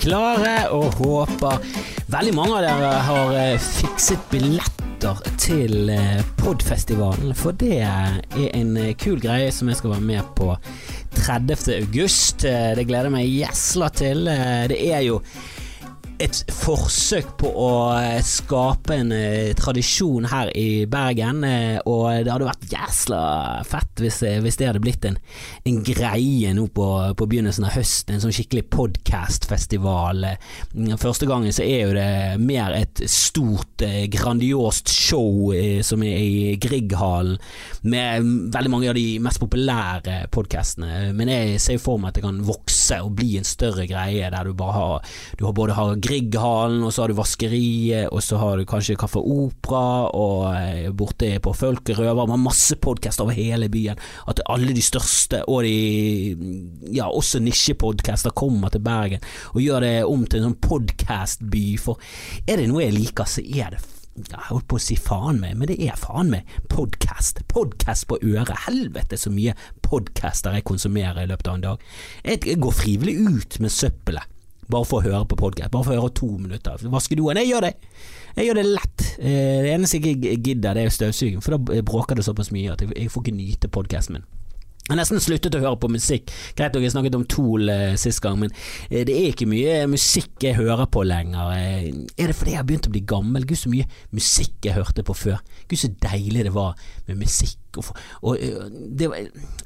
klare, og håper veldig mange av dere har eh, fikset billetter til eh, Podfestivalen. For det er en eh, kul greie som jeg skal være med på 30. august. Det gleder jeg meg gjesla til. Det er jo et forsøk på å eh, skape en eh, tradisjon her i Bergen, eh, og det hadde vært jæsla fett hvis, eh, hvis det hadde blitt en, en greie nå på, på begynnelsen av høsten, en sånn skikkelig podcastfestival. Eh, Første gangen så er jo det mer et stort, eh, grandiost show eh, som er i Grieghallen, med veldig mange av de mest populære podcastene, men jeg ser for meg at det kan vokse og bli en større greie, der du bare har, du har både har Grieghallen, og så har du Vaskeriet, og så har du kanskje Kaffe Opera, og eh, borte på Folkerøver, har masse podcaster over hele byen. At alle de største, og de ja, også nisjepodcaster kommer til Bergen, og gjør det om til en sånn podcastby, for er det noe jeg liker, så er det jeg holdt på å si faen meg, men det er faen meg podcast. Podcast på øret. Helvete så mye podcaster jeg konsumerer i løpet av en dag. Jeg går frivillig ut med søppelet. Bare for å høre på podcast. Bare for å høre to minutter. Vaske doen. Jeg gjør det. Jeg gjør det lett. Eh, Det eneste jeg ikke gidder, det er støvsuging, for da bråker det såpass mye at jeg får ikke nyte podcasten min. Jeg har nesten sluttet å høre på musikk. Greit nok, jeg snakket om Tool eh, sist gang, men eh, det er ikke mye musikk jeg hører på lenger. Eh, er det fordi jeg har begynt å bli gammel? Gud, så mye musikk jeg hørte på før. Gud, så deilig det var med musikk. Og, og eh, det,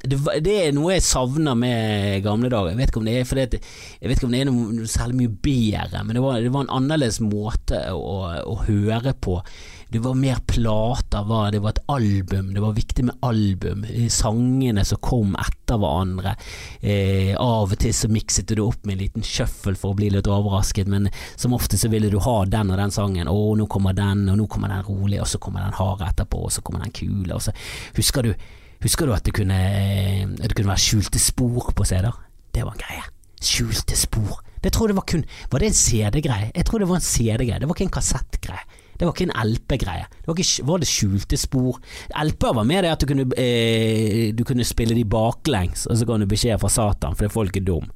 det, det er noe jeg savner med gamle dager. Jeg vet ikke om det er fordi at Jeg vet ikke om det er noe, særlig mye bedre, men det var, det var en annerledes måte å, å høre på. Det var mer plater, var- det var et album, det var viktig med album. Sangene som kom etter hverandre. Eh, av og til så mikset du det opp med en liten shuffle for å bli litt overrasket, men som ofte så ville du ha den og den sangen. Å, nå kommer den, og nå kommer den rolig, og så kommer den harde etterpå, og så kommer den kule. Og så husker du, husker du at det kunne, eh, det kunne være skjulte spor på CD-er? Det var en greie. Skjulte spor. Det tror det var kun Var det en CD-greie? Jeg tror det var en CD-greie, det var ikke en kassettgreie. Det var ikke en LP-greie. Det var, ikke, var det skjulte spor? LP-er var mer det at du kunne, eh, du kunne spille de baklengs, og så ga du beskjed fra Satan fordi folk er dum.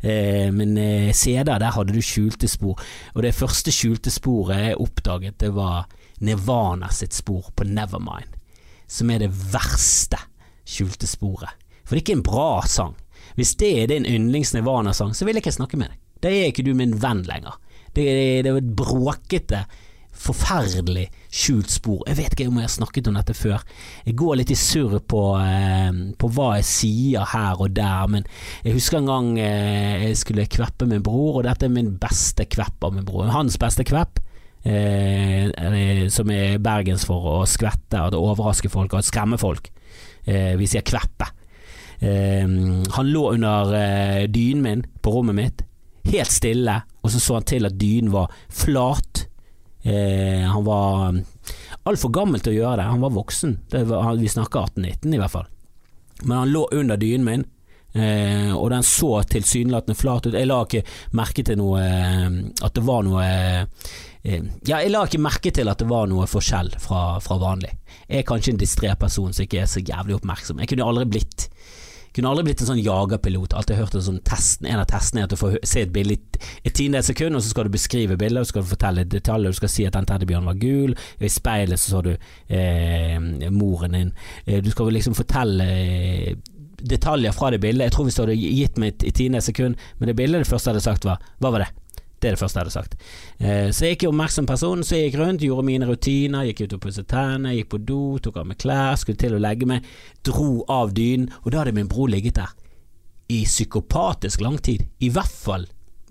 Eh, men eh, CD-er, der hadde du skjulte spor. Og det første skjulte sporet jeg oppdaget, det var Nirvana sitt spor på Nevermind. Som er det verste skjulte sporet. For det er ikke en bra sang. Hvis det er din yndlings Nirvana-sang, så vil jeg ikke snakke med deg. Da er ikke du min venn lenger. Det, det er jo et bråkete forferdelig skjult spor. Jeg vet ikke om jeg har snakket om dette før. Jeg går litt i surr på, eh, på hva jeg sier her og der, men jeg husker en gang eh, jeg skulle kveppe min bror, og dette er min beste kvepp av min bror. Hans beste kvepp. Eh, som er bergens for å skvette, at overraske folk og skremme folk. Eh, vi sier kveppe. Eh, han lå under eh, dynen min på rommet mitt, helt stille, og så så han til at dynen var flat. Eh, han var altfor gammel til å gjøre det, han var voksen. Var, vi snakker 18-19 i hvert fall. Men han lå under dynen min, eh, og den så tilsynelatende flat ut. Jeg la ikke merke til noe eh, At det var noe eh, Ja, jeg la ikke merke til at det var noe forskjell fra, fra vanlig. Jeg er kanskje en distré person som ikke er så jævlig oppmerksom. Jeg kunne aldri blitt kunne aldri blitt en sånn jagerpilot. Alltid hørt en sånn testen, en av testene er at du får se et bilde i et tiendedels sekund, og så skal du beskrive bildet, og så skal du fortelle detaljer, du skal si at den teddybjørnen var gul, i speilet så så du eh, moren din. Eh, du skal liksom fortelle eh, detaljer fra det bildet. Jeg tror hvis du hadde gitt meg et tiendedels sekund med det bildet, det første jeg hadde sagt var Hva var det? Det er det første jeg hadde sagt. Eh, så jeg gikk i oppmerksom person, så jeg gikk rundt, gjorde mine rutiner, gikk ut og pusset tennene, gikk på do, tok av meg klær, skulle til å legge meg, dro av dynen, og da hadde min bror ligget der i psykopatisk lang tid. I hvert fall,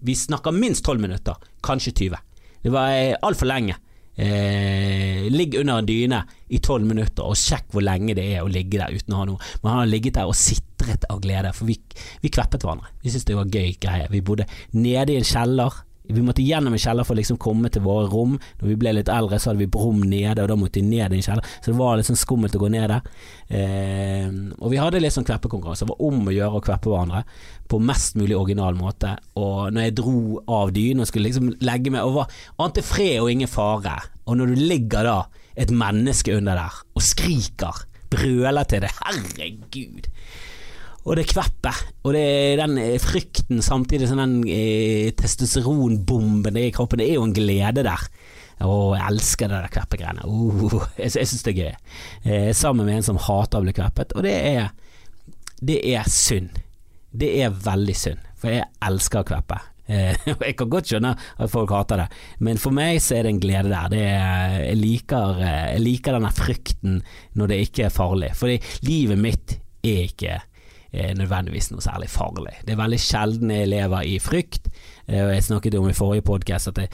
vi snakker minst tolv minutter, kanskje 20. Det var eh, altfor lenge. Eh, ligg under en dyne i tolv minutter og sjekk hvor lenge det er å ligge der uten å ha noe. Men han har ligget der og sitret av glede, for vi, vi kveppet hverandre. Vi syntes det var gøy greie. Vi bodde nede i en kjeller. Vi måtte gjennom en kjeller for å liksom komme til våre rom. Når vi ble litt eldre, så hadde vi rom nede, og da måtte vi ned i en kjeller. Så det var litt sånn skummelt å gå ned der. Eh, og vi hadde litt sånn kveppekonkurranse. Det var om å gjøre å kveppe hverandre på mest mulig original måte. Og når jeg dro av dynen og skulle liksom legge meg og var ante fred og ingen fare, og når du ligger da et menneske under der og skriker, brøler til det, herregud. Og det kveppet, og det den eh, frykten samtidig som den eh, testosteronbomben er i kroppen, det er jo en glede der. Å, jeg elsker det der kveppegreiene. Uh, jeg jeg syns det er gøy. Eh, sammen med en som hater å bli kveppet, og det er, det er synd. Det er veldig synd, for jeg elsker å kveppe. Eh, jeg kan godt skjønne at folk hater det, men for meg så er det en glede der. Er, jeg, liker, eh, jeg liker denne frykten når det ikke er farlig, fordi livet mitt er ikke eh, nødvendigvis noe særlig farlig. Det er veldig sjelden jeg lever i frykt, eh, jeg snakket om i forrige podkast at det,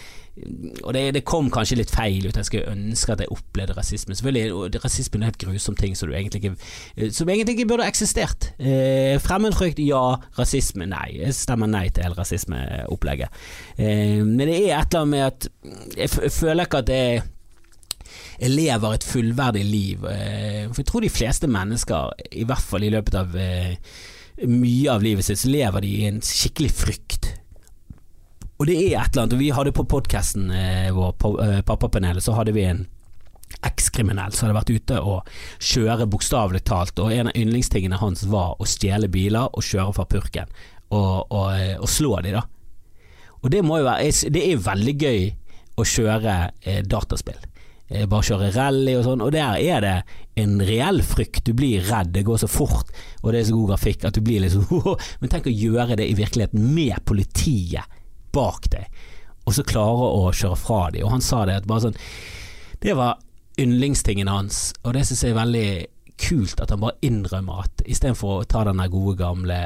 og det, det, kom kanskje litt feil ut, jeg skulle ønske at jeg opplevde rasisme. Selvfølgelig, Rasisme er en helt grusom ting som, egentlig ikke, eh, som egentlig ikke burde eksistert. Eh, fremmedfrykt, ja. Rasisme, nei. Jeg stemmer nei til hele rasismeopplegget. Eh, men det er et eller annet med at jeg føler ikke at det jeg lever et fullverdig liv. Eh, for jeg tror de fleste mennesker, i hvert fall i løpet av eh, mye av livet sitt, så lever de i en skikkelig frykt. Og det er et eller annet. Vi hadde på podkasten eh, vår, Pappapanelet, så hadde vi en ekskriminell som hadde vært ute og kjøre bokstavelig talt, og en av yndlingstingene hans var å stjele biler og kjøre fra purken, og, og, og slå de da. Og det må jo være Det er jo veldig gøy å kjøre eh, dataspill. Eh, bare kjøre rally og sånn, og der er det en reell frykt. Du blir redd, det går så fort, og det er så god grafikk at du blir sånn Men tenk å gjøre det i virkeligheten med politiet bak deg, og så klare å kjøre fra dem. Og han sa det at bare sånn Det var yndlingstingen hans, og det syns jeg er veldig kult at han bare innrømmer at istedenfor å ta den gode gamle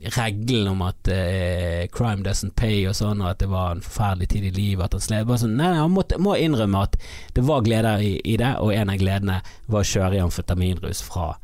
regelen om at eh, crime doesn't pay og sånn, og at det var en forferdelig tid i livet, at han slet sånn, Nei, han må, må, innrømme at det var gleder i, i, det, og en av gledene var å kjøre i amfetaminrus fra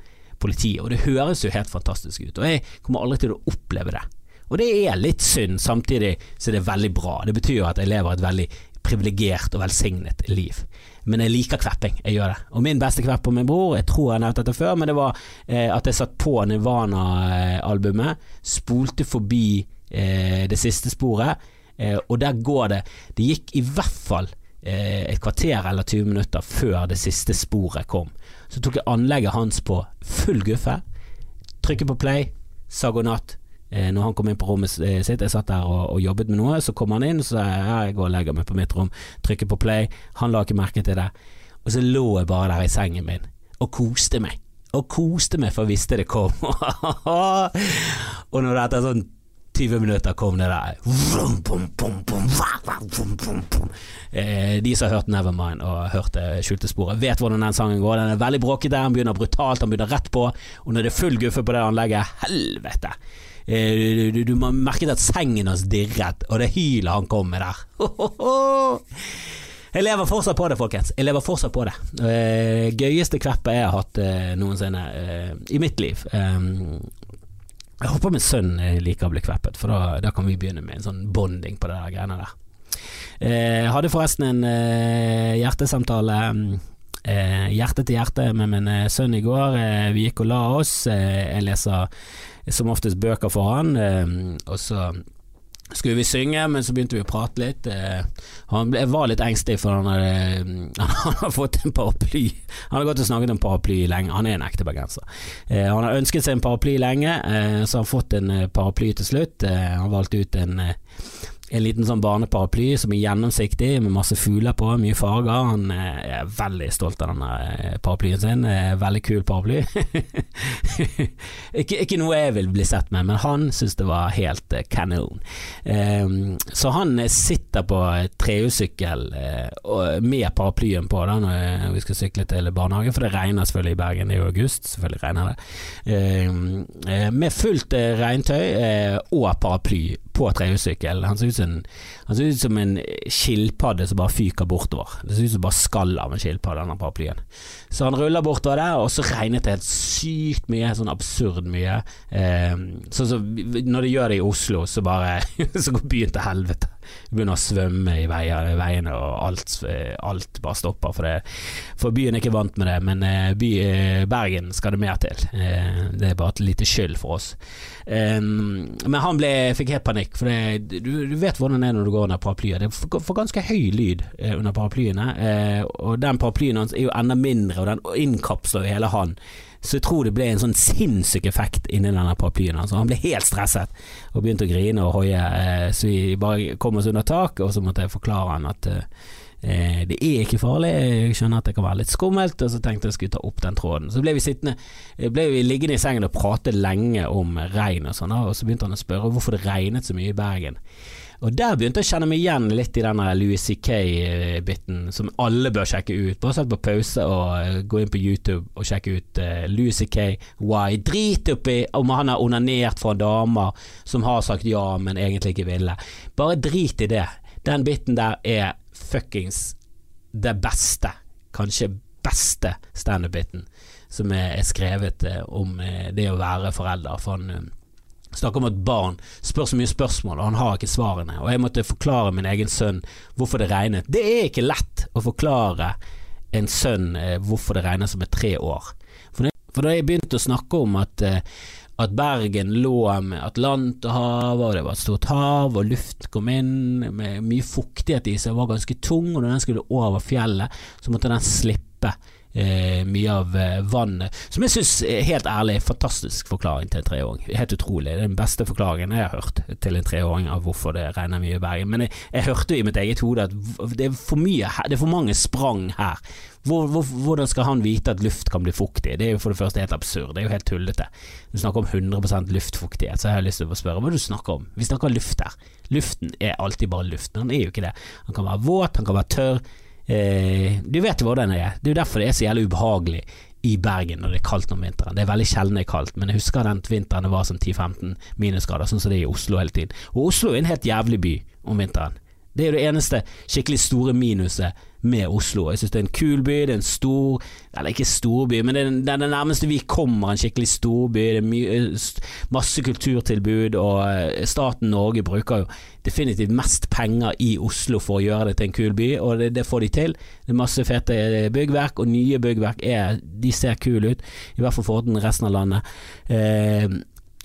politiet. Og det høres jo helt fantastisk ut, og jeg kommer aldri til å oppleve det. Og det er litt synd, samtidig så det er veldig bra. Det betyr jo at jeg lever et veldig privilegert og velsignet liv men jeg liker kvepping. Jeg gjør det. Og min beste kvepp på min bror, jeg tror jeg har nevnt dette før, men det var eh, at jeg satt på Nirvana-albumet, spolte forbi eh, det siste sporet, eh, og der går det Det gikk i hvert fall eh, et kvarter eller 20 minutter før det siste sporet kom. Så tok jeg anlegget hans på full guffe, trykket på play, sa god natt når han kom inn på rommet eh, sitt, jeg satt der og, og jobbet med noe, så kom han inn, så jeg, jeg går og legger meg på mitt rom, trykker på play, han la ikke merke til det, og så lå jeg bare der i sengen min og koste meg. Og koste meg, for jeg visste det kom. og når det etter sånn 20 minutter kom det der eh, De som har hørt Nevermind og hørte Skjulte sporet, vet hvordan den sangen går. Den er veldig bråkete, den begynner brutalt, den begynner rett på, og når det er full guffe på det anlegget, helvete! Eh, du, du, du merket at sengen hans dirret, og det hylet han kom med der. Jeg lever fortsatt på det, folkens. Jeg lever fortsatt på det. Uh, gøyeste kveppet jeg har hatt uh, noensinne i mitt liv. Um, jeg håper min sønn liker å bli kveppet, for da, da, kan vi begynne med en sånn bonding på det der greiene der. Jeg hadde forresten en hjertesamtale hjerte til hjerte med min sønn i går. vi gikk og la oss. jeg leser som oftest bøker for han, eh, og så skulle vi synge, men så begynte vi å prate litt. Eh, han ble, var litt engstelig, for han hadde, han hadde fått en paraply. Han har gått og snakket om paraply lenge, han er en ekte bergenser. Eh, han har ønsket seg en paraply lenge, så han har fått en paraply til slutt. han valgte ut en en liten sånn barneparaply som er gjennomsiktig, med masse fugler på, mye farger. Han eh, er veldig stolt av denne eh, paraplyen sin. Eh, veldig kul paraply. ikke, ikke, noe jeg vil bli sett med, men han syns det var helt kanon. Um, så han sitter på trehjulssykkel uh, med paraplyen på da når vi skal sykle til barnehagen, for det regner selvfølgelig i Bergen, det er jo august, selvfølgelig regner det. Uh, med fullt regntøy og paraply på trehjulssykkel. Han ser ut som han en skilpadde som bare fyker bortover. Det ser ut som bare skall av en skilpadde, denne paraplyen. Så han ruller bortover der, og så regnet det helt sykt mye, sånn absurd mye. Eh, som så, når de gjør det i Oslo, så bare Så går byen til helvete. Begynner å svømme i veiene, og alt, alt, bare stopper. For, det, for byen er ikke vant med det, men eh, by, eh, Bergen skal det mer til. Eh, det er bare et lite skyld for oss. Men han ble, fikk helt panikk for det, du, du, vet hvordan det er når du går under paraplyer. Det får, ganske høy lyd under paraplyene, og den paraplyen hans er jo enda mindre, og den innkapsler hele han. Så jeg tror det ble en sånn sinnssyk effekt inni denne paraplyen. Altså. Han ble helt stresset og begynte å grine og hoie, eh, så vi bare kom oss under taket, og så måtte jeg forklare han at eh, det er ikke farlig, jeg skjønner at det kan være litt skummelt, og så tenkte jeg skulle ta opp den tråden. Så ble vi sittende, ble vi liggende i sengen og prate lenge om regn og sånn, og så begynte han å spørre hvorfor det regnet så mye i Bergen. Og der begynte jeg å kjenne meg igjen litt i denne Louis C.K.-biten, som alle bør sjekke ut. Bare sett på pause og eh, gå inn på YouTube og sjekke ut uh, Louis C.K. Why. Drit oppi om han har onanert for damer som har sagt ja, men egentlig ikke ville. Bare drit i det. Den biten der er fuckings det beste, kanskje beste standup-biten som er skrevet eh, om eh, det å være forelder. For han eh, snakker om at barn spør så mye spørsmål, og han har ikke svarene. Og jeg måtte forklare min egen sønn hvorfor det regnet. Det er ikke lett å forklare en sønn hvorfor det regner som er tre år. For da jeg begynte å snakke om at at Bergen lå med Atlanterhavet, og det var et stort hav, og luft kom inn med mye fuktighet i seg, og var ganske tung, og når den skulle over fjellet, så måtte den slippe eh, mye av eh, vannet. Som jeg syns, helt ærlig, fantastisk forklaring til en treåring. Helt utrolig. Det er den beste forklaringen jeg har hørt til en treåring av hvorfor det regner mye i Bergen. Men jeg, jeg hørte jo i mitt eget hode at det er for mye det er for mange sprang her hvor, hvor, hvordan skal han vite at luft kan bli fuktig? Det er jo for det første helt absurd, det er jo helt tullete. Du snakker om 100% luftfuktighet, så jeg har lyst til å spørre hva du snakker om. Vi snakker luft her. Luften er alltid bare luft, men han er jo ikke det. Han kan være våt, han kan være tørr. Eh, du vet hvordan det er. Det er jo derfor det er så jævlig ubehagelig i Bergen når det er kaldt om vinteren. Det er veldig sjelden det er kaldt, men jeg husker den vinteren det var sånn 10-15 minusgrader, sånn som det er i Oslo hele tiden. Og Oslo er en helt jævlig by om vinteren. Det er jo det eneste skikkelig store minuset med Oslo. Jeg synes det er en kul by, det er en stor Eller ikke storby, men det er, det er det nærmeste vi kommer en skikkelig storby. Det er mye, masse kulturtilbud, og eh, staten Norge bruker jo definitivt mest penger i Oslo for å gjøre det til en kul by, og det, det får de til. Det er masse fete byggverk, og nye byggverk er De ser kule ut, i hvert fall forhold til resten av landet. Eh,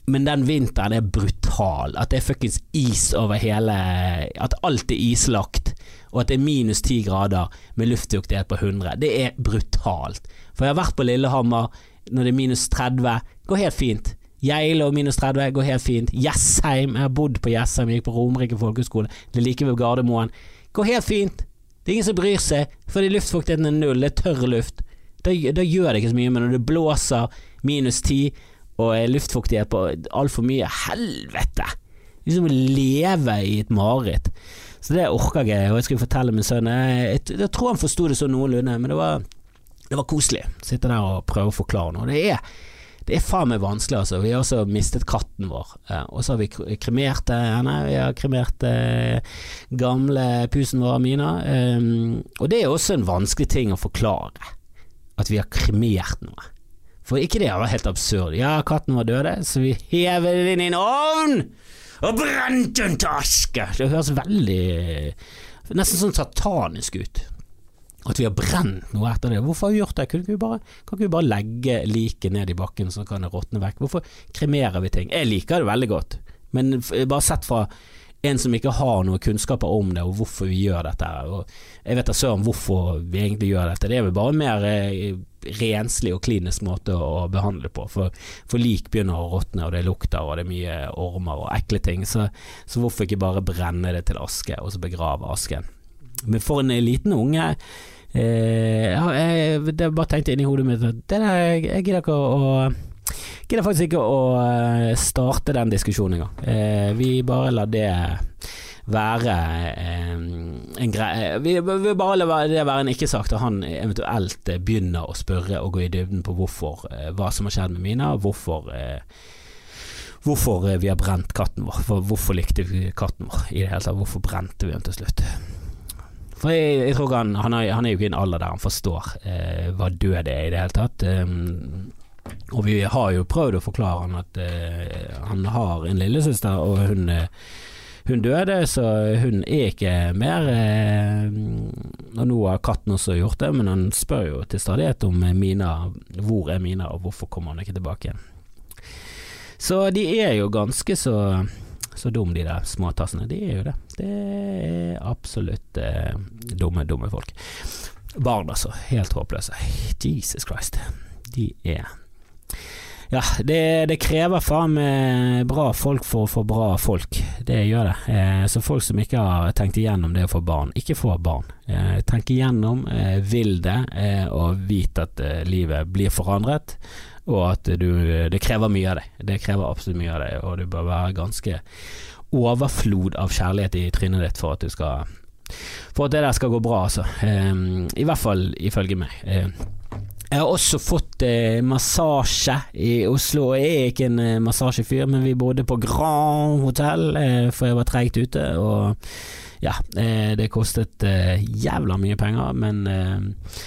men den vinteren er brutal. At det er fuckings is over hele At alt er islagt, og at det er minus ti grader med luftfuktighet på 100. Det er brutalt. For jeg har vært på Lillehammer når det er minus 30. Går helt fint. Geilo minus 30 går helt fint. Jessheim, jeg har bodd på Jessheim, gikk på Romerike folkehøgskole, det er like ved Gardermoen. Går helt fint. Det er ingen som bryr seg, fordi luftfuktigheten er null, det er tørr luft. Da, da gjør det ikke så mye, men når det blåser minus 10 og luftfuktighet på altfor mye. Helvete! Liksom å leve i et mareritt. Så det orker jeg og jeg skulle fortelle min sønn Jeg, tror han forsto det sånn noenlunde, men det var, det var koselig. Sitte der og prøve å forklare noe. Det er, det er faen meg vanskelig, altså. Vi har også mistet katten vår. og så har vi kremert henne. Vi har kremert eh, gamle pusen vår, Mina. Um, og det er også en vanskelig ting å forklare. At vi har kremert noe. For ikke det var helt absurd. Ja, katten var død, så vi hever den inn i en ovn og brente den til aske. Det høres veldig Nesten sånn satanisk ut. At vi har brent noe etter det. Hvorfor har vi gjort det? Kan ikke vi bare, kan ikke vi bare legge liket ned i bakken, så kan det råtne vekk? Hvorfor kremerer vi ting? Jeg liker det veldig godt, men bare sett fra en som ikke har noe kunnskaper om det, og hvorfor vi gjør dette. Og jeg vet da søren hvorfor vi egentlig gjør dette. Det er vel bare mer eh, renslig og klinisk måte å behandle på. For, for, lik begynner å råtne, og det lukter, og det er mye ormer og ekle ting. Så, så hvorfor ikke bare brenne det til aske, og så begrave asken. Men for en liten unge eh, jeg, Det bare tenkte inni hodet mitt at jeg, jeg gidder ikke å, å gidder faktisk ikke å eh, starte den diskusjonen engang. Eh, vi bare lar det være eh, en greie Vi vil bare la det være en ikke-sak til han eventuelt begynner å spørre og gå i dybden på hvorfor, hva som har skjedd med Mina, hvorfor Hvorfor vi har brent katten vår. For hvorfor likte vi katten vår i det hele tatt? Hvorfor brente vi den til slutt? For jeg, jeg tror han, han, er, han, er, jo ikke i en alder der han forstår eh, hva død er i det hele tatt. Um, og vi har jo prøvd å forklare han at uh, han har en lillesøster, og hun, uh, hun, døde, så hun er ikke mer uh, Og nå har katten også gjort det, men han spør jo til stadighet om Mina, hvor er Mina, og hvorfor kommer hun ikke tilbake igjen. Så de er jo ganske så så dum de der småtassene. De er jo det. Det er absolutt eh, dumme, dumme folk. Barn, altså. Helt håpløse. Jesus Christ. De er ja, det, det krever faen meg bra folk for å få bra folk. Det gjør det. Eh, så folk som ikke har tenkt igjennom det å få barn, ikke få barn. Eh, tenk igjennom, eh, vil det, eh, og vit at eh, livet blir forandret. Og at du, det krever mye av deg. Det krever absolutt mye av deg, og du bør være ganske overflod av kjærlighet i trynet ditt for at du skal For at det der skal gå bra, altså. Eh, I hvert fall ifølge meg. Jeg har også fått eh, massasje i Oslo. Jeg er ikke en eh, massasjefyr, men vi bodde på Grand hotell, eh, for jeg var treigt ute. Og ja, eh, det kostet eh, jævla mye penger, men eh,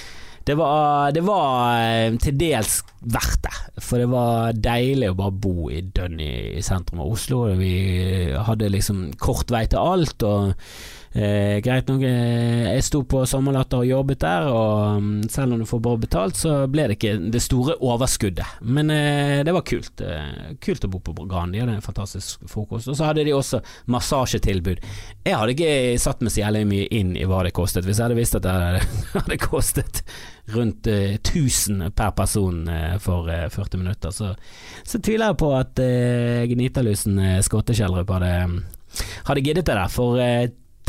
det var, det var til dels verdt det. For det var deilig å bare bo i dønn i, sentrum av Oslo. Vi hadde liksom kort vei til alt. og Eh, greit nok, eh, jeg sto på Sommerlatter og jobbet der, og um, selv om du får bra betalt, så ble det ikke det store overskuddet. Men eh, det var kult. Eh, kult å bo på Gran. De hadde en fantastisk frokost. Og så hadde de også massasjetilbud. Jeg hadde ikke satt meg så jævlig mye inn i hva det kostet, hvis jeg hadde visst at det hadde kostet rundt eh, 1000 per person eh, for 40 minutter, så, så, tviler jeg på at eh, Gnitalusen eh, Skottekjeldrup hadde, hadde giddet det der. For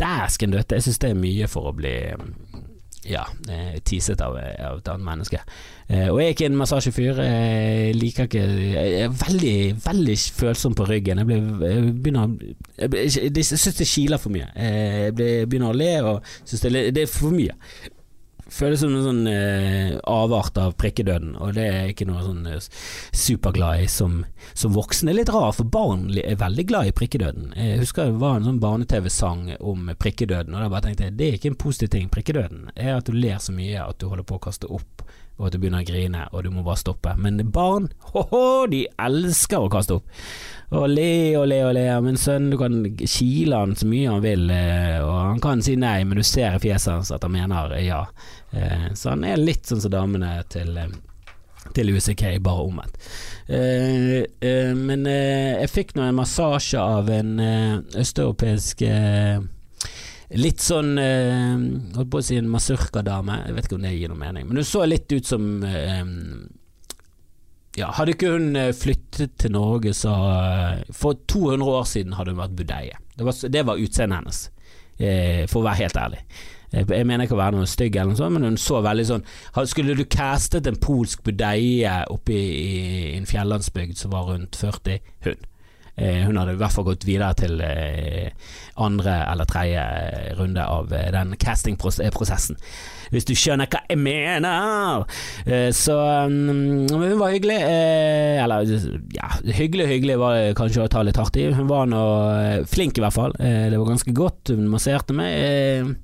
Dæsken døtte, jeg synes det er mye for å bli ja, eh, teaset av, av, et annet menneske. Eh, og jeg er ikke en massasjefyr. Jeg liker ikke Jeg er veldig, veldig følsom på ryggen. Jeg, ble, jeg begynner Jeg, jeg, jeg syns det kiler for mye. Jeg begynner å le og syns det, det, er for mye føles som en sånn eh, avart av prikkedøden, og det er ikke noe sånn eh, superglad i som, som voksen. Det er litt rart, for barn er veldig glad i prikkedøden. Jeg husker det var en sånn barne-TV-sang om prikkedøden, og da bare tenkte jeg det er ikke en positiv ting. Prikkedøden er at du ler så mye at du holder på å kaste opp, og at du begynner å grine, og du må bare stoppe. Men barn, ho-ho, de elsker å kaste opp og le og le og le. Min sønn, du kan kile han så mye han vil, eh, og han kan si nei, men du ser i fjeset hans at han mener ja. Eh, så han er litt sånn som damene til eh, til UCK, bare omvendt. Uh, uh, men uh, jeg fikk nå en massasje av en østeuropeisk Litt sånn Holdt på å si en masurkadame, jeg vet ikke om det gir noe mening. Men hun så litt ut som ja, Hadde ikke hun eh, flyttet til Norge, så eh, For 200 år siden hadde hun vært budeie. Det var, det var utseendet hennes, eh, for å være helt ærlig. Jeg mener ikke å være noe stygg, eller noe sånt, men hun så veldig sånn Skulle du castet en polsk budeie oppe i, i en fjellandsbygd som var rundt 40? Hun. Hun hadde i hvert fall gått videre til andre eller tredje runde av den castingprosessen hvis du skjønner hva jeg mener. Eh, så mm, hun var hyggelig. Eh, eller ja, hyggelig hyggelig var det kanskje å ta litt hardt i. Hun var nå eh, flink i hvert fall. Det var ganske godt. Hun masserte meg.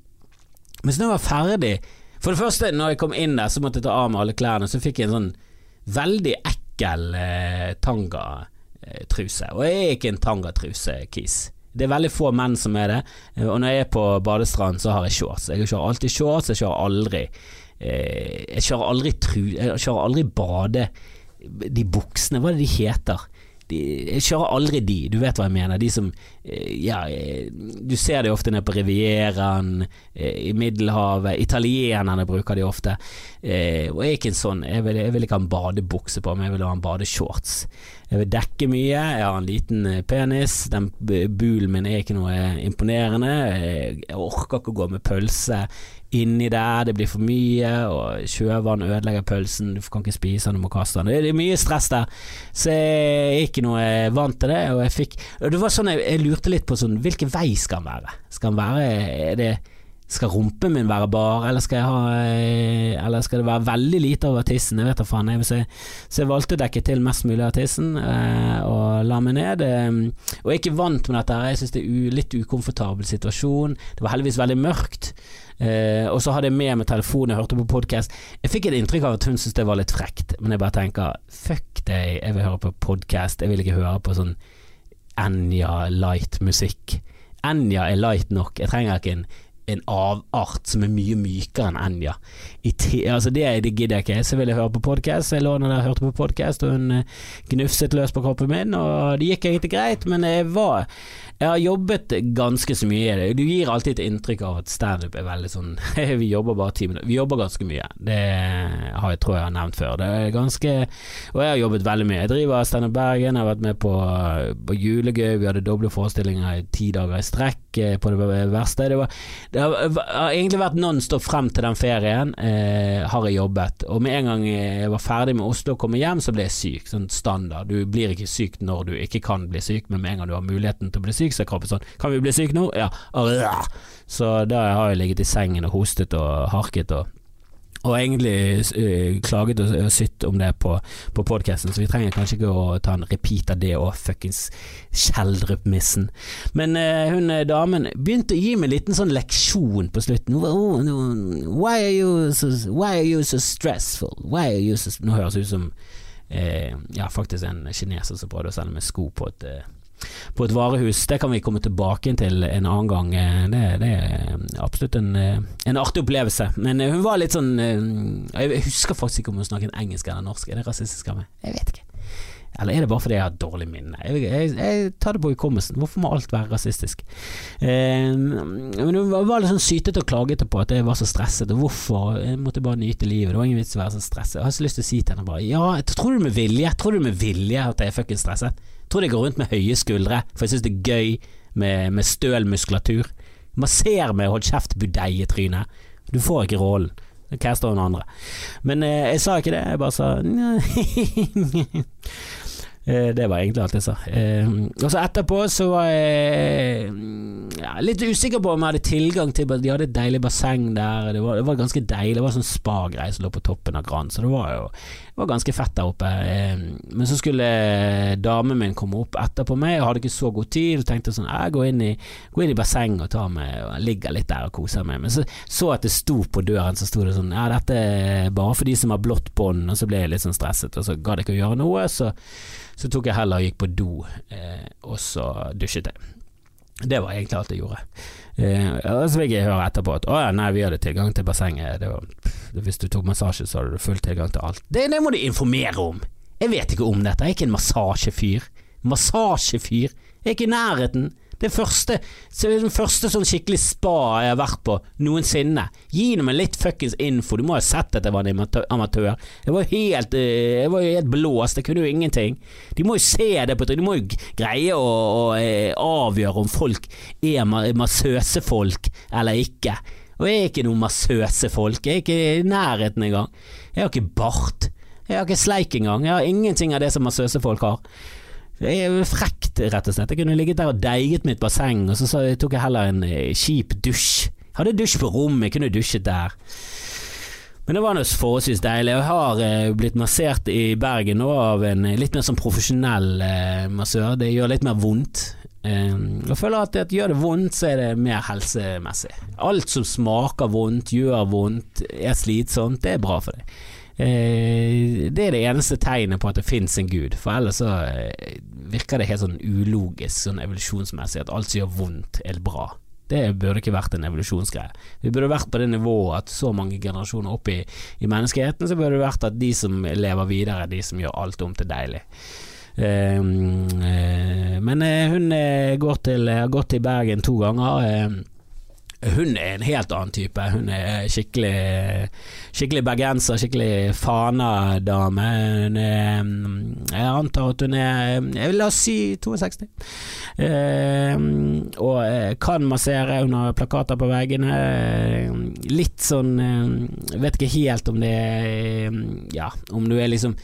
Mens når jeg var ferdig For det første, når jeg kom inn der, så måtte jeg ta av meg alle klærne, så fikk jeg en sånn veldig ekkel tangatruse. Og jeg er ikke en tangatruse-kis. Det er veldig få menn som er det. Eh, og når jeg er på badestrand, så har jeg shorts. Jeg kjører alltid shorts, jeg kjører aldri eh, Jeg kjører aldri tru... Jeg kjører aldri bade... De buksene, hva er det de heter? De, jeg kjører aldri de, du vet hva jeg mener. De som eh, Ja, du ser de ofte nede på Rivieraen, i Middelhavet. Italienerne bruker de ofte. Og jeg er ikke en sånn. Jeg vil, jeg vil ikke ha en badebukse på meg, jeg vil ha en badeshorts. Jeg vil dekke mye, jeg har en liten eh, penis, den bulen min er ikke noe imponerende, jeg orker ikke å gå med pølse inni der, det blir for mye, og sjøvann ødelegger pølsen, du kan ikke spise den, du må kaste den. Det er mye stress der, så jeg er ikke noe vant til det, og jeg fikk Det var sånn jeg, jeg lurte litt på sånn, hvilken vei skal den være? Skal den være det skal rumpen min være bar, eller skal, ha, eh, eller skal det være veldig lite over tissen? Jeg vet da faen. Jeg, så, så jeg valgte å dekke til mest mulig av tissen eh, og la meg ned. Eh, og jeg er ikke vant med dette, jeg syns det er en litt ukomfortabel situasjon. Det var heldigvis veldig mørkt. Eh, og så hadde jeg med meg telefonen, jeg hørte på podkast. Jeg fikk et inntrykk av at hun syntes det var litt frekt, men jeg bare tenker fuck deg, jeg vil høre på podkast, jeg vil ikke høre på sånn Enja light musikk. Enja er light nok, jeg trenger ikke en en avart som er mye mykere enn Enja. altså det, det gidder jeg ikke. Så vil jeg høre på podkast. Jeg lå der hørte på podkast, og hun eh, gnufset løs på kroppen min, og det gikk egentlig greit, men jeg var jeg har jobbet ganske så mye i det. Du gir alltid et inntrykk av at standup er veldig sånn Vi jobber bare ti minutter. Vi jobber ganske mye. Det har jeg, tror jeg har nevnt før. Det er ganske Og jeg har jobbet veldig mye. Jeg driver Standup Bergen, jeg har vært med på, på Julegøy, vi hadde doble forestillinger i ti dager i strekk eh, på det verste. Det, var, det har, har, egentlig vært nonstop frem til den ferien, eh, har jeg jobbet. Og med en gang jeg var ferdig med Oslo og kom hjem, så ble jeg syk. Sånn standard. Du blir ikke syk når du ikke kan bli syk, men med en gang du har muligheten til å bli syk, så er kroppen sånn Kan vi bli syke nå? Ja. Så da har jeg ligget i sengen og hostet og harket og og egentlig uh, klaget og, sytt om det på, på podkasten, så vi trenger kanskje ikke å ta en repeat av det og fuckings Kjeldrup-missen. Men uh, hun eh, damen begynte å gi meg en liten sånn leksjon på slutten. Why are so, why are you so stressful? Why are you so Nå høres det ut som uh, ja, faktisk en kineser som prøvde å sende meg sko på et på et varehus. Det kan vi komme tilbake til en annen gang. Eh, det, det er absolutt en, eh, en, artig opplevelse. Men eh, hun var litt sånn Jeg husker faktisk ikke om hun snakket engelsk eller norsk. Er det rasistisk av meg? Jeg vet ikke. Eller er det bare fordi jeg har dårlig minne? Jeg, jeg, jeg tar det på hukommelsen. Hvorfor må alt være rasistisk? Eh, men Hun var litt sånn sytete og klagete på at jeg var så stresset, og hvorfor. Jeg måtte bare nyte livet. Det var ingen vits i å være så stresset. Jeg har så lyst til å si til henne bare Ja, tror du med vilje? Tror du med vilje at jeg er fuckings stresset? Tror jeg går rundt med høye skuldre, for jeg syns det er gøy med, med støl muskulatur. Masser med hold kjeft, budeie-tryne. Du får ikke rollen. Caster hun andre. Men eh, jeg sa ikke det, jeg bare sa Eh, det var egentlig alt jeg sa. Eh, og så etterpå så var jeg ja, litt usikker på om jeg hadde tilgang til De hadde et deilig basseng der. Det var, det var ganske deilig. Det var sånn spa-greie som lå på toppen av Gran, så det var jo det var ganske fett der oppe. Eh, men så skulle damen min komme opp etterpå meg, jeg hadde ikke så god tid. Og tenkte sånn Jeg går inn i, går inn i bassenget og tar meg og ligger litt der og koser meg. Men så så at det sto på døren, så sto det sånn Ja, dette er bare for de som har blått bånd. Og så ble jeg litt sånn stresset, og så gadd jeg ikke å gjøre noe. Så så tok jeg heller og gikk på do, eh, og så dusjet jeg. Det var egentlig alt jeg gjorde. Og så fikk jeg høre etterpå at å ja, nei, vi hadde tilgang til bassenget. Var, hvis du tok massasje, så hadde du full tilgang til alt. Det, det må du informere om! Jeg vet ikke om dette, jeg er ikke en massasjefyr. Massasjefyr? Jeg er ikke i nærheten. Det første, den første sånn skikkelig spa jeg har vært på noensinne. Gi meg litt fuckings info, du må ha sett at jeg var en amatør. Jeg var helt, eh, helt blåst, jeg kunne jo ingenting. De må jo se det på De må jo greie å, å eh, avgjøre om folk er massøsefolk eller ikke. Og jeg er ikke noen massøsefolk, jeg er ikke i nærheten engang. Jeg har ikke bart. Jeg har ikke sleik engang. Jeg har ingenting av det som massøsefolk har. Det er frekt, rett og slett. Jeg kunne ligget der og deiget mitt basseng, og så tok jeg heller en eh, kjip dusj. Jeg hadde dusj på rommet, jeg kunne dusjet der. Men det var noe forholdsvis deilig. Jeg har eh, blitt massert i Bergen nå av en eh, litt mer sånn profesjonell massør. Det gjør litt mer vondt. Jeg føler at, at gjør det vondt, så er det mer helsemessig. Alt som smaker vondt, gjør vondt, er slitsomt, det er bra for deg. Det er det eneste tegnet på at det fins en gud, for ellers så virker det helt sånn ulogisk, sånn evolusjonsmessig, at alt som gjør vondt, er bra. Det burde ikke vært en evolusjonsgreie. Vi burde vært på det nivået at så mange generasjoner opp i, i menneskeheten, så burde det vært at de som lever videre, er de som gjør alt om til deilig. Uh, uh, men uh, hun til, har gått til Bergen to ganger. Hun er en helt annen type. Hun er skikkelig Skikkelig bergenser, skikkelig Fana-dame. Hun er Jeg antar at hun er jeg vil La oss si 62. Eh, og kan massere. Hun har plakater på veggene. Litt sånn eh, Vet ikke helt om det er Ja, om du er liksom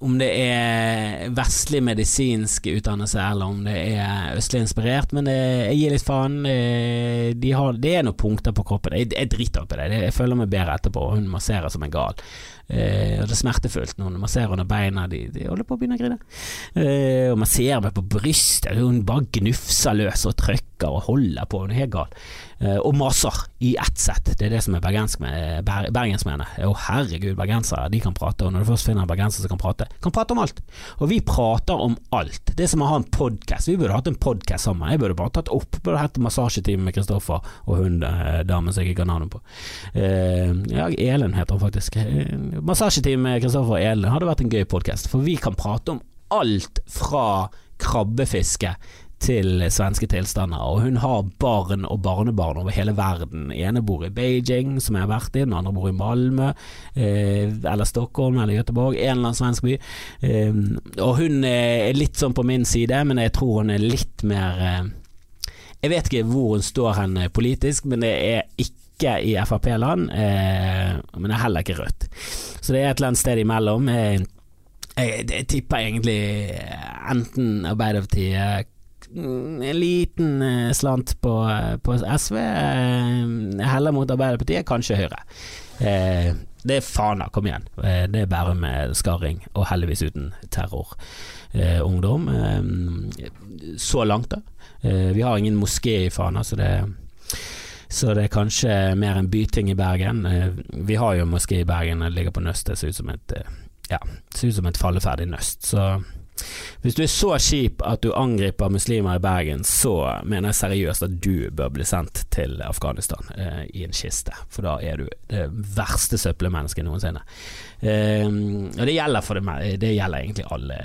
om det er vestlig medisinsk utdannelse eller om det er østlig inspirert, men det, jeg gir litt faen. Eh, de har, det er noen punkter på kroppen. Jeg, jeg driter i det. Jeg føler meg bedre etterpå. Hun masserer som en gal. Eh, og det er smertefullt når hun masserer under beina. De, de holder på å begynne å grine. Eh, og masserer meg på brystet. Hun bare gnufser løs og trykker og holder på. Hun er helt gal. Eh, og maser i ett sett. Det er det som er bergensk med, bergensmennene. Å herregud, bergensere de kan prate, og når du først finner en bergenser som kan prate, kan prate om alt. Og vi prater om alt. Det er som å ha en podkast. Vi burde hatt en podkast sammen. Jeg burde bare tatt opp, burde hatt massasjetime med Kristoffer og hun eh, damen som jeg ikke kan navnet på. Eh, ja, Elen heter hun faktisk. Eh, massasjetime med Kristoffer og Elen hadde vært en gøy podkast, for vi kan prate om alt fra krabbefiske til svenske tilstander. Og hun har barn og barnebarn over hele verden. Den ene bor i Beijing, som jeg har vært i, den andre bor i Malmö, eh, eller Stockholm eller Göteborg, en eller annen svensk by. Eh, og hun er litt sånn på min side, men jeg tror hun er litt mer eh, Jeg vet ikke hvor hun står hen politisk, men det er ikke i Frp-land, eh, men det er heller ikke Rødt. Så det er et eller annet sted imellom. Jeg, jeg, jeg tipper egentlig enten Arbeiderpartiet en liten eh, slant på, eh, på SV. Eh, heller mot Arbeiderpartiet, kanskje Høyre. Det er Fana, kom igjen. Det er bare med skarring, og heldigvis uten terrorungdom. Så langt, da. Vi har ingen moské i Fana, så det så det er kanskje mer en byting i Bergen. Vi har jo moské i Bergen, det ligger på Nøst. Det ser ut som et, ja, ser ut som et falleferdig nøst. Så hvis du er så kjip at du angriper muslimer i Bergen, så mener jeg seriøst at du bør bli sendt til Afghanistan eh, i en kiste, for da er du det verste søppelmennesket noensinne. Eh, og det gjelder, for det, det gjelder egentlig alle,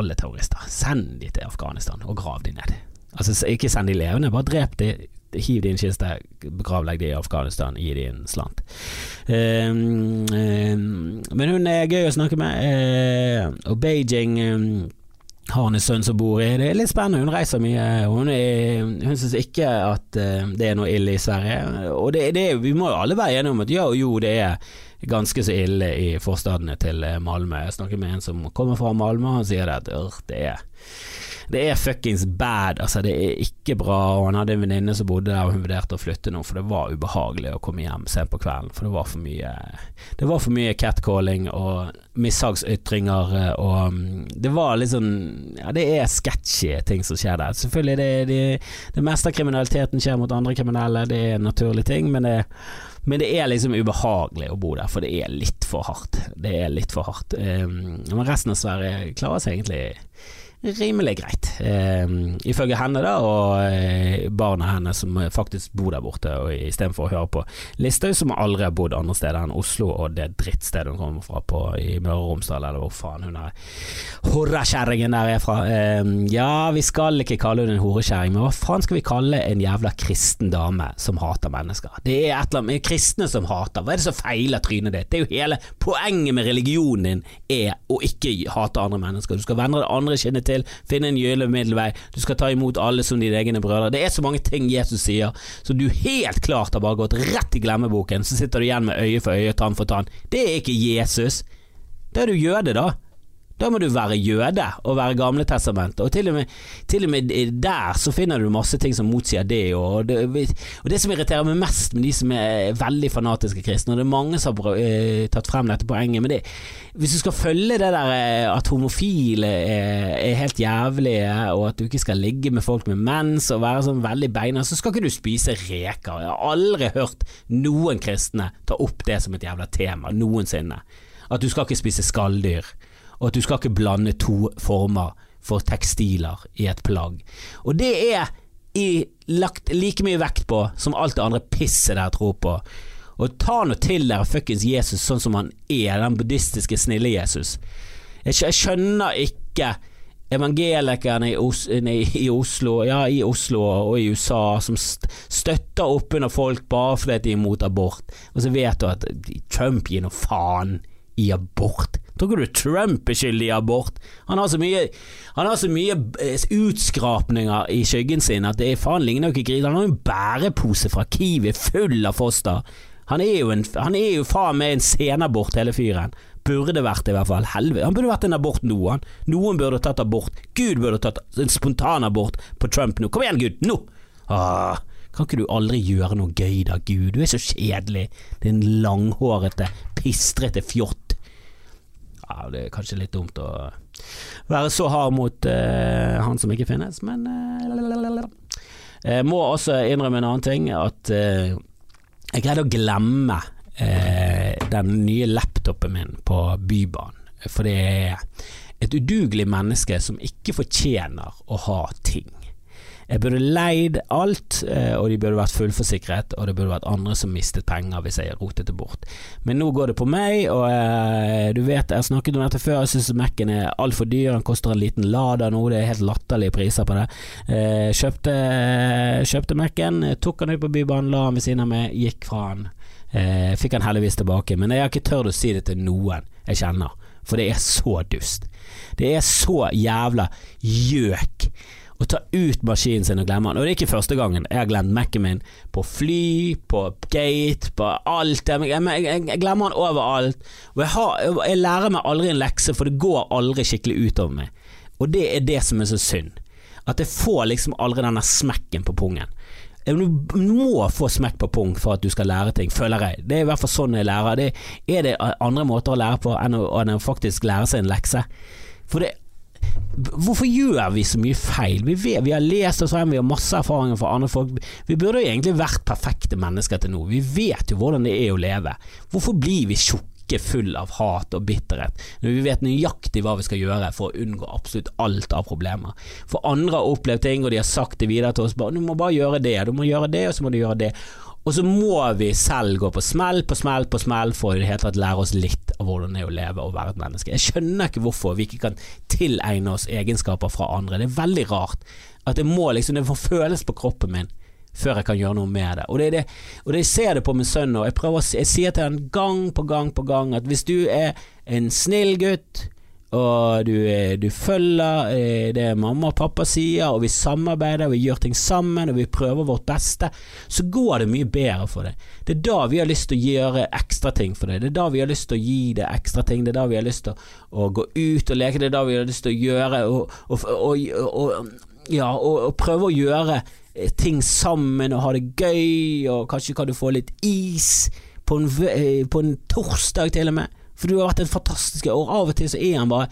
alle terrorister. Send de til Afghanistan og grav de ned. Altså Ikke send de levende, bare drep de hiv din kiste, begravlegg de i Afghanistan, gi de en slant. Um, um, men hun er gøy å snakke med, uh, og Beijing um, har en sønn som bor i Det er litt spennende, hun reiser mye. Hun, er, hun syns ikke at det er noe ille i Sverige. Og det, det, vi må jo alle være enige om at ja, jo, det er ganske så ille i forstadene til eh, Malmö. Jeg snakker med en som kommer fra Malmö, han sier det at det er det er fuckings bad. Altså, det er ikke bra. Og han hadde en venninne som bodde der, og hun vurderte å flytte nå, for det var ubehagelig å komme hjem sent på kvelden. For det var for mye Det var for mye catcalling og mishagsytringer, og mm, det var sånn Ja, det er sketchy ting som skjer der. Selvfølgelig, det, det, det meste av kriminaliteten skjer mot andre kriminelle, det er en naturlig ting, men det men det er liksom ubehagelig å bo der, for det er litt for hardt. Det er litt for hardt. Um, men resten av Sverige klarer seg egentlig rimelig greit, eh, ifølge henne da, og eh, barna hennes som faktisk bor der borte, og istedenfor å høre på Listhaug, som aldri har bodd andre steder enn Oslo og det drittstedet hun kommer fra på, i Møre og Romsdal, eller hvor faen hun er horekjerringen der er fra. Eh, ja, vi skal ikke kalle hun en horekjerring, men hva faen skal vi kalle en jævla kristen dame som hater mennesker? Det er et eller annet med kristne som hater, hva er det som feiler trynet ditt? Det er jo hele poenget med religionen din er å ikke hate andre mennesker, du skal vende det andre kinnet til til, finne en gyllen middelvei, du skal ta imot alle som dine egne brødre. Det er så mange ting Jesus sier, så du helt klart har bare gått rett i glemmeboken, så sitter du igjen med øye for øye, tann for tann. Det er ikke Jesus. Da er du jøde, da. Da må du være jøde og være gamle testament og til og, med, til og med der så finner du masse ting som motsier det. Og det, og det som irriterer meg mest med de som er veldig fanatiske kristne, og det er mange som har uh, tatt frem dette poenget, men det, hvis du skal følge det der eh, at homofile er, er, helt jævlige, og at du ikke skal ligge med folk med mens og være sånn veldig beina, så skal ikke du spise reker. Jeg har aldri hørt noen kristne ta opp det som et jævla tema, noensinne. At du skal ikke spise skalldyr og at du skal ikke blande to former for tekstiler i et plagg. Og det er i, lagt like mye vekt på som alt det andre pisset dere tror på. Og ta nå til dere fuckings Jesus sånn som han er, den buddhistiske snille Jesus. Jeg, jeg skjønner ikke evangelikerne i, Os i, Oslo, ja, i Oslo og i USA som støtter opp under folk bare fordi de er imot abort, og så vet du at Trump gir noe faen i abort. Tror ikke du Trump er skyldig i abort? Han har så mye, har så mye eh, utskrapninger i skyggen sin at det er faen ligner jo ikke gris. Han har jo en bærepose fra Kiwi full av foster. Han er jo, en, han er jo faen meg en senabort, hele fyren. Burde vært det, i hvert fall. Helvete. Han burde vært en abort han. Noen burde tatt abort. Gud burde tatt en spontanabort på Trump nå. Kom igjen, Gud. Nå! Ah. Kan ikke du aldri gjøre noe gøy da, Gud? Du er så kjedelig. Din langhårete, pistrete fjott ja, Det er kanskje litt dumt å være så hard mot uh, han som ikke finnes, men uh, Jeg må også innrømme en annen ting, at uh, jeg greide å glemme eh, den nye laptopen min på Bybanen. For det er et udugelig menneske som ikke fortjener å ha ting. Jeg burde leid alt, eh, og de burde vært fullforsikret, og det burde vært andre som mistet penger hvis jeg rotet det bort. Men nå går det på meg, og eh, du vet, jeg har snakket om dette før, jeg syns Mac-en er altfor dyr, den koster en liten Lada nå, det er helt latterlige priser på det. Eh, kjøpte, kjøpte Mac-en, tok den ut på Bybanen, la den ved siden av meg, gikk fra den. fikk den heldigvis tilbake, men jeg har ikke tørt å si det til noen jeg kjenner, for det er så dust. Det er så jævla gjøk å ta ut maskinen sin og glemme den. Og det er ikke første gangen jeg har glemt Mac-en min på fly, på gate, på alt. Jeg, jeg, jeg, jeg glemmer den overalt. Og har, jeg, lærer meg aldri en lekse, for det går aldri skikkelig utover meg. Og det er det som er så synd. At jeg får liksom aldri denne smekken på pungen. Du må få smekk på pung for at du skal lære ting, føler jeg. Det er i hvert fall sånn jeg lærer. Det, er det andre måter å lære på enn å, enn å faktisk lære seg en lekse? For det Hvorfor gjør vi så mye feil? Vi, vet, vi har lest oss frem, vi har masse erfaringer fra andre folk. Vi burde jo egentlig vært perfekte mennesker til nå. Vi vet jo hvordan det er å leve. Hvorfor blir vi tjukke full av hat og bitterhet, når vi vet nøyaktig hva vi skal gjøre for å unngå absolutt alt av problemer. For andre har opplevd ting, og de har sagt det videre til oss. Bare, du må bare gjøre det, du må gjøre det, og så må du gjøre det. Og så må vi selv gå på smell på smell på smell for i det hele tatt lære oss litt av hvordan det er å leve og være et menneske. Jeg skjønner ikke hvorfor vi ikke kan tilegne oss egenskaper fra andre. Det er veldig rart at det må liksom Det får føles på kroppen min før jeg kan gjøre noe med det. Og det, det, og det jeg ser det på min sønn nå. Jeg, jeg sier til han gang på gang på gang at hvis du er en snill gutt og du, eh, du, følger eh, det mamma og pappa sier, og vi samarbeider, vi gjør ting sammen, og vi prøver vårt beste, så går det mye bedre for deg. Det er da vi har lyst til å gjøre ekstra ting for deg. Det er da vi har lyst til å gi deg ekstra ting. Det er da vi har lyst til å, gå ut og leke. Det er da vi har lyst til å gjøre og, og, og, ja, og prøve å gjøre eh, ting sammen og ha det gøy, og kanskje kan du få litt is på en, på en torsdag til og med. For du har vært en fantastisk Og av og til så er han bare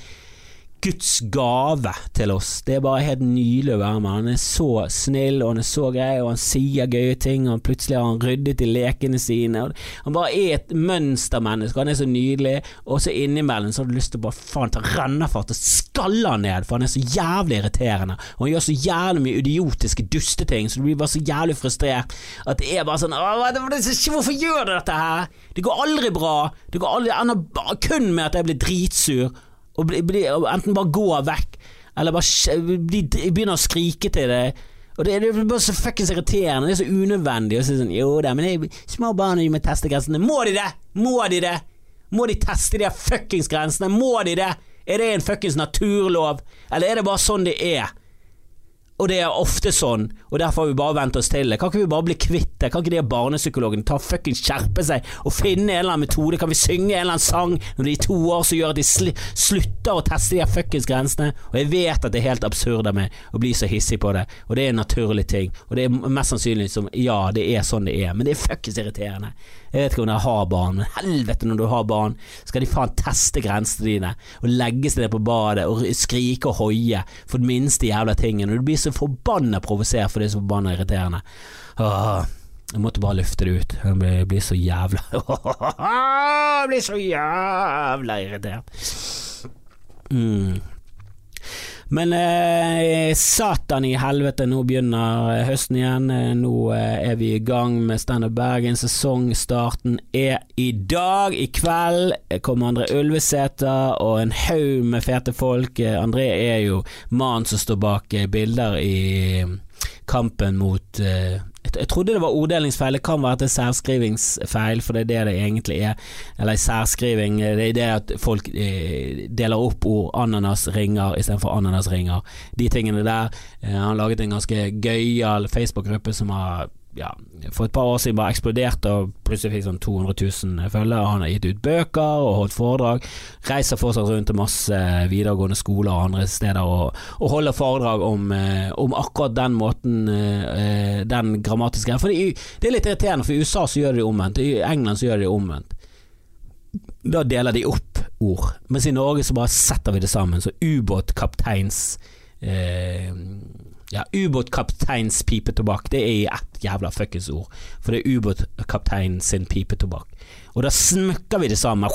Guds gave til oss. Det er bare helt nydelig å være med. Han er så snill, og han er så grei, og han sier gøye ting, og plutselig har han ryddet i lekene sine. Han bare er et mønstermenneske, han er så nydelig, og så innimellom så har du lyst til å bare faen ta rennafart og skalle han ned, for han er så jævlig irriterende, og han gjør så jævlig mye idiotiske dusteting, så du blir bare så jævlig frustrert at det er bare sånn Hvorfor gjør du dette her? Det går aldri bra. Det går aldri, ender kun med at jeg blir dritsur og bli, bli, enten bare gå vekk, eller bare bli, begynne å skrike til deg. Og det, det er bare så fuckings irriterende, det er så unødvendig å si sånn Jo da, men er små barn de må teste grensene. Må de det?! Må de det?! Må de teste de fuckings grensene? Må de det?! Er det en fuckings naturlov, eller er det bare sånn det er? Og det er ofte sånn, og derfor har vi bare vent oss til det. Kan ikke vi bare bli kvitt det? Kan ikke de barnepsykologene ta fuckings skjerpe seg og finne en eller annen metode? Kan vi synge en eller annen sang når de er to år som gjør at de sl slutter å teste de fuckings grensene? Og jeg vet at det er helt absurd av meg å bli så hissig på det, og det er en naturlig ting. Og det er mest sannsynlig som ja, det er sånn det er, men det er fuckings irriterende. Jeg vet ikke om jeg har barn, men helvete når du har barn, skal de faen teste grensene dine og legge seg ned på badet og skrike og hoie for den minste jævla tingen. Og du blir så forbanna provosert for det er så forbanna irriterende. Åh. Jeg måtte bare lufte det ut. Jeg blir, blir så jævla Jeg blir så jævla irritert. Mm. Men eh, satan i helvete, nå begynner høsten igjen. Eh, nå eh, er vi i gang med Standup Bergen. Sesongstarten er i dag. I kveld kommer André Ulvesæter og en haug med fete folk. Eh, André er jo mannen som står bak eh, bilder i kampen mot eh, jeg trodde det var orddelingsfeil, det kan være at det er særskrivingsfeil, for det er det det egentlig er. Eller særskriving, det er det at folk eh, deler opp ord Ananasringer istedenfor ananasringer. De tingene der. Eh, han har laget en ganske gøyal Facebook-gruppe som har ja, for et par år siden bare eksploderte og plutselig fikk sånn 200 000 følgere. Han har gitt ut bøker og holdt foredrag. Reiser fortsatt rundt til masse videregående skoler og andre steder og, og holder foredrag om, eh, om, akkurat den måten, eh, den grammatiske For det er litt irriterende, for i USA så gjør de det omvendt. I England så gjør de det omvendt. Da deler de opp ord, mens i Norge så bare setter vi det sammen. Så ubåtkapteins eh, ja, ubåtkapteins pipetobakk, det er i ett jævla fuckings ord. For det er ubåtkaptein sin pipetobakk. Og da smukker vi det sammen.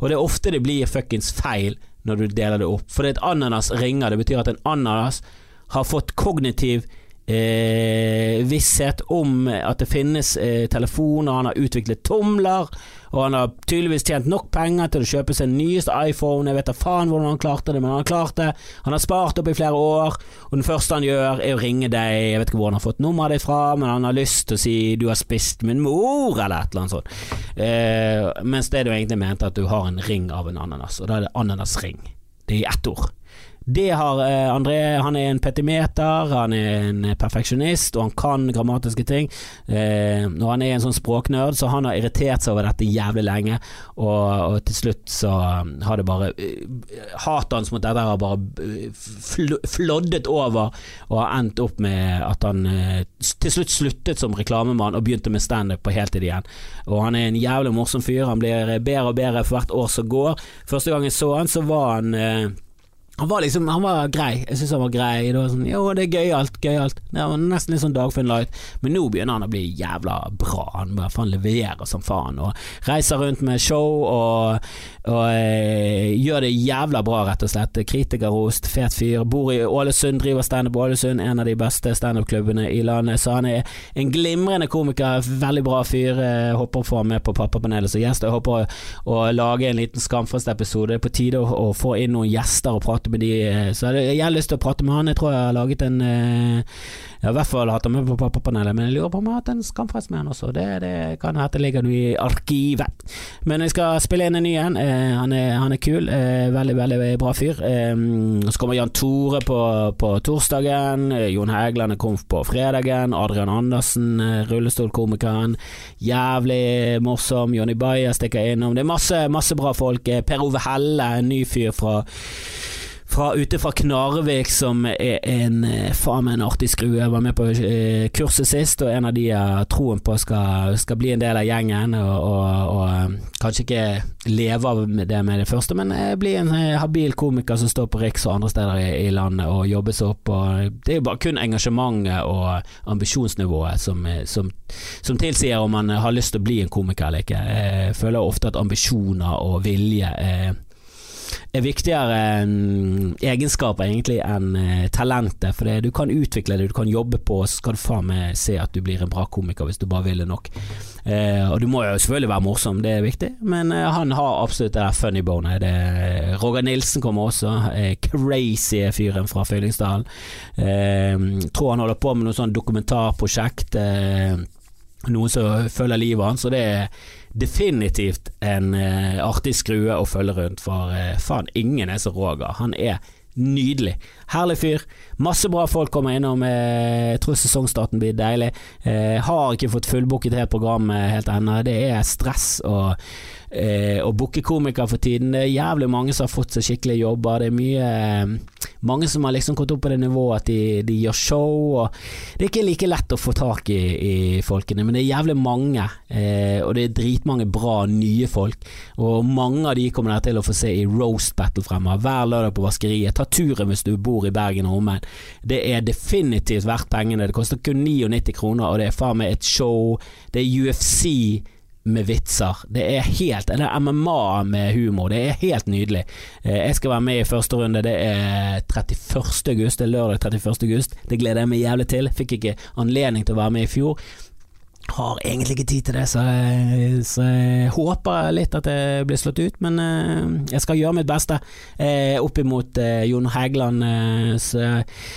Og det er ofte det blir fuckings feil når du deler det opp. For det er et ananas ringer. Det betyr at en ananas har fått kognitiv eh, visshet om at det finnes eh, telefoner, han har utviklet tomler, og han har tydeligvis tjent nok penger til å kjøpe sin nyeste iPhone. Jeg vet da faen hvordan han klarte det, men han har klart det. Han har spart opp i flere år, og den første han gjør, er å ringe deg. Jeg vet ikke hvor han har fått nummeret ditt fra, men han har lyst til å si 'du har spist min mor', eller et eller annet sånt. Eh, mens det du egentlig mente, at du har en ring av en ananas, og da er det ananasring. Det er i ett ord. Det har eh, André. Han er en petimeter, han er en perfeksjonist, og han kan grammatiske ting. Eh, og han er en sånn språknerd, så han har irritert seg over dette jævlig lenge. Og, og til slutt så har det bare uh, Hatet hans mot dette har bare fl floddet over, og har endt opp med at han eh, til slutt sluttet som reklamemann og begynte med standup på heltid igjen. Og han er en jævlig morsom fyr. Han blir bedre og bedre for hvert år som går. Første gang jeg så han, så var han han var liksom Han var grei. Jeg syns han var grei. Det var sånn, jo, det er gøyalt, gøyalt. Det var nesten litt sånn Dagfinn Light. Men nå begynner han å bli jævla bra. Han bare faen leverer som faen. Og reiser rundt med show og, og øh, gjør det jævla bra, rett og slett. Kritikerrost, fet fyr. Bor i Ålesund, driver standup Ålesund, en av de beste standup-klubbene i landet. Så han er en glimrende komiker, veldig bra fyr. Jeg håper å få ham med på Pappapanelet som gjest. Jeg håper å, å lage en liten Skamfast-episode. På tide å, å få inn noen gjester og prate prate med de eh, Så jeg har lyst til å prate med han. Jeg tror jeg har laget en eh, Jeg har i hvert fall hatt han med på Pappapanelet, men jeg lurer på om jeg har hatt en Skamfest med han også. Det, det kan hende ligger noe i arkivet. Men jeg skal spille inn en ny en. Han han, han, er kul. Veldig, veldig bra fyr. Så kommer Jan Tore på, på torsdagen. Jon Hægland er komf på fredagen. Adrian Andersen, rullestolkomikeren. Jævlig morsom. Jonny Bayer stikker innom. Det er masse, masse bra folk. Per Ove Helle, en ny fyr fra fra, ute fra Knarvik, som er en eh, faen meg en artig skrue. Jeg var med på eh, kurset sist, og en av de jeg har troen på skal, skal, bli en del av gjengen. Og, og, og eh, kanskje ikke leve av det med det første, men bli en habil komiker som står på Riks og andre steder i, i landet og jobber seg opp. Det er jo bare kun engasjementet og ambisjonsnivået som, som, som, tilsier om man har lyst til å bli en komiker eller ikke. Jeg føler ofte at ambisjoner og vilje er er viktigere egenskaper egentlig enn uh, talentet. For det, du kan utvikle det, du kan jobbe på, så skal du faen meg se at du blir en bra komiker hvis du bare vil det nok. Uh, og du må jo selvfølgelig være morsom, det er viktig, men uh, han har absolutt det der funny bonet. Roger Nilsen kommer også, crazy fyren fra Fyllingsdalen. tror han holder på med noe sånn dokumentarprosjekt. Noen som følger livet hans, og det er definitivt en uh, artig skrue å følge rundt, for uh, faen, ingen er så Roger. Han er nydelig. Herlig fyr. Masse bra folk kommer innom. Uh, jeg tror sesongstarten blir deilig. har ikke fått fullbooket helt programmet helt ennå. Det er stress og eh, å booke komikere for tiden. Det er jævlig mange som har fått seg skikkelige jobber. Det er mye eh, Mange som har liksom kommet opp på det nivået at de, de, gjør show. Det er ikke like lett å få tak i, i folkene, men det er jævlig mange. Eh, og det er dritmange bra nye folk. Og mange av de kommer dere til å få se i Roast Battle fremover. Hver lørdag på Vaskeriet. Ta turen hvis du bor i Bergen og omegn. Det er definitivt verdt pengene. Det koster kun 99 kroner, og det er faen meg et show. Det er UFC med vitser. Det er helt Det er MMA med humor. Det er helt nydelig. Eh, jeg skal være med i første runde. Det er 31. august. Det er lørdag 31. august. Det gleder jeg meg jævlig til. Fikk ikke anledning til å være med i fjor. Har egentlig ikke tid til det, så jeg, så jeg håper litt at det blir slått ut. Men uh, jeg skal gjøre mitt beste uh, opp imot uh, Jon Hægeland.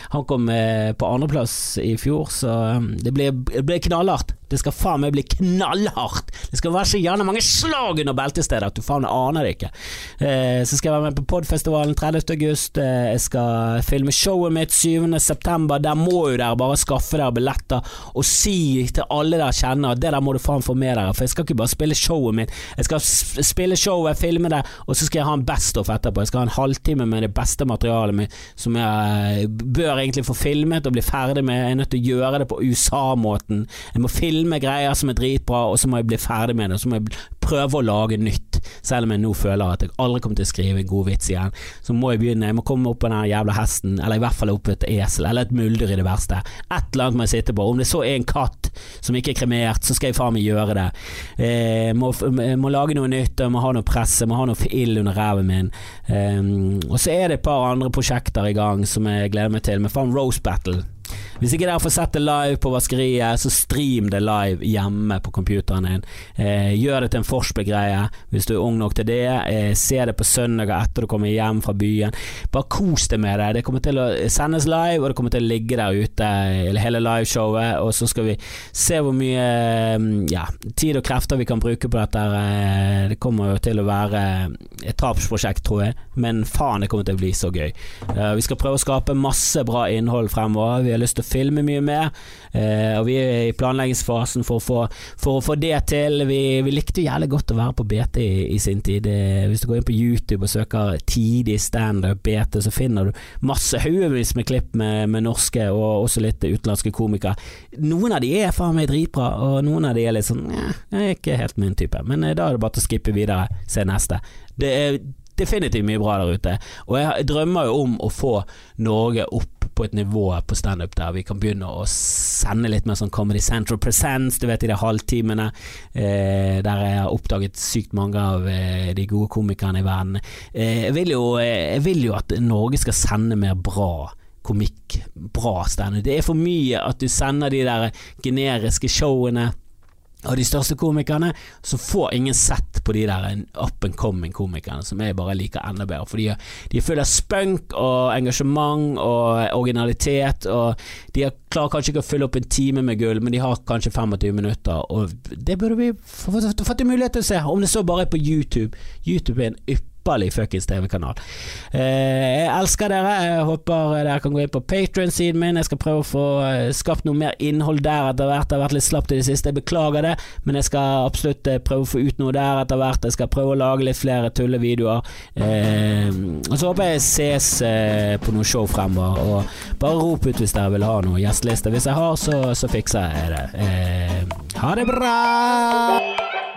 han kom på andreplass i fjor, så det blir, det blir knallhardt. Det skal faen meg bli knallhardt! Det skal være så gjerne mange slag under beltestedet at du faen aner det ikke. Eh, så skal jeg være med på Podfestivalen 30. august. Eh, jeg skal filme showet mitt 7. september. Der må jo dere bare skaffe dere billetter og si til alle dere kjenner at det der må du faen få med deg, For jeg skal ikke bare spille showet mitt. Jeg skal spille showet, filme det, og så skal jeg ha en best-off etterpå. Jeg skal ha en halvtime med det beste materialet mitt som jeg eh, bør egentlig få filmet og bli ferdig med. Jeg er nødt til å gjøre det på USA-måten. Jeg må filme greier som er dritbra, og så må jeg bli ferdig med det. Og Så må jeg prøve å lage nytt. selv om jeg nå føler at jeg aldri kommer til å skrive en god vits igjen. Så må jeg begynne, jeg må komme opp på den jævla hesten, eller i hvert fall opp et esel, eller et muldyr i det verste. Et eller annet må jeg sitte på. Om det så er en katt som ikke er kremert, så skal jeg faen meg gjøre det. Eh, må, må lage noe nytt, jeg må ha noe press, jeg må ha noe ild under ræven min. Um, og så er det et par andre prosjekter i gang som jeg gleder meg til, med faen Rose Battle. Hvis ikke dere får sett det live på vaskeriet, så stream det live hjemme på computeren din. Eh, gjør det til en Forsberg-greie hvis du er ung nok til det. Eh, se det på søndager etter du kommer hjem fra byen. Bare kos deg med det. Det kommer til å sendes live, og det kommer til å ligge der ute hele liveshowet. Og så skal vi se hvor mye mm, ja, tid og krefter vi kan bruke på dette. Eh, det kommer jo til å være et tapsprosjekt, tror jeg, men faen, det kommer til å bli så gøy. Eh, vi skal prøve å skape masse bra innhold fremover. Vi har lyst til å filme mye mer. Eh, og vi er i planleggingsfasen for å få, for å få det til. Vi, vi, likte jævlig godt å være på BT i, i sin tid. Eh, hvis du går inn på YouTube og søker tidlig standup BT, så finner du masse haugevis med klipp med, med, norske og også litt utenlandske komikere. Noen av de er faen meg dritbra, og noen av de er litt sånn Jeg er ikke helt min type. Men eh, da er det bare til å skippe videre, se neste. Det er definitivt mye bra der ute. Og jeg drømmer jo om å få Norge opp på et nivå på standup der vi kan begynne å sende litt mer sånn Comedy Central Presents, du vet i de halvtimene eh, der jeg har oppdaget sykt mange av eh, de gode komikerne i verden. Eh, jeg, vil jo, eh, jeg vil jo at Norge skal sende mer bra komikk, bra standup. Det er for mye at du sender de der generiske showene av de største komikerne, så får ingen sett på de der up and coming komikerne som jeg bare liker enda bedre. For de de er fulle av spunk og engasjement og originalitet, og de klarer kanskje ikke å fylle opp en time med gull, men de har kanskje 25 minutter, og det burde vi fått mulighet til å se, om det så bare er på YouTube. YouTube er en ypperlig ypperlig fuckings TV-kanal. Eh, jeg elsker dere. Jeg håper dere kan gå inn på Patrion-siden min. Jeg skal prøve å få eh, skapt noe mer innhold der etter hvert. Det har vært litt slapt i det siste, jeg beklager det, men jeg skal absolutt eh, prøve å få ut noe der etter hvert. Jeg skal prøve å lage litt flere tullevideoer. Eh, og så håper jeg ses eh, på noe show fremover. Og bare rop ut hvis dere vil ha noe gjesteliste. Hvis jeg har, så, så fikser jeg det. Eh, ha det bra!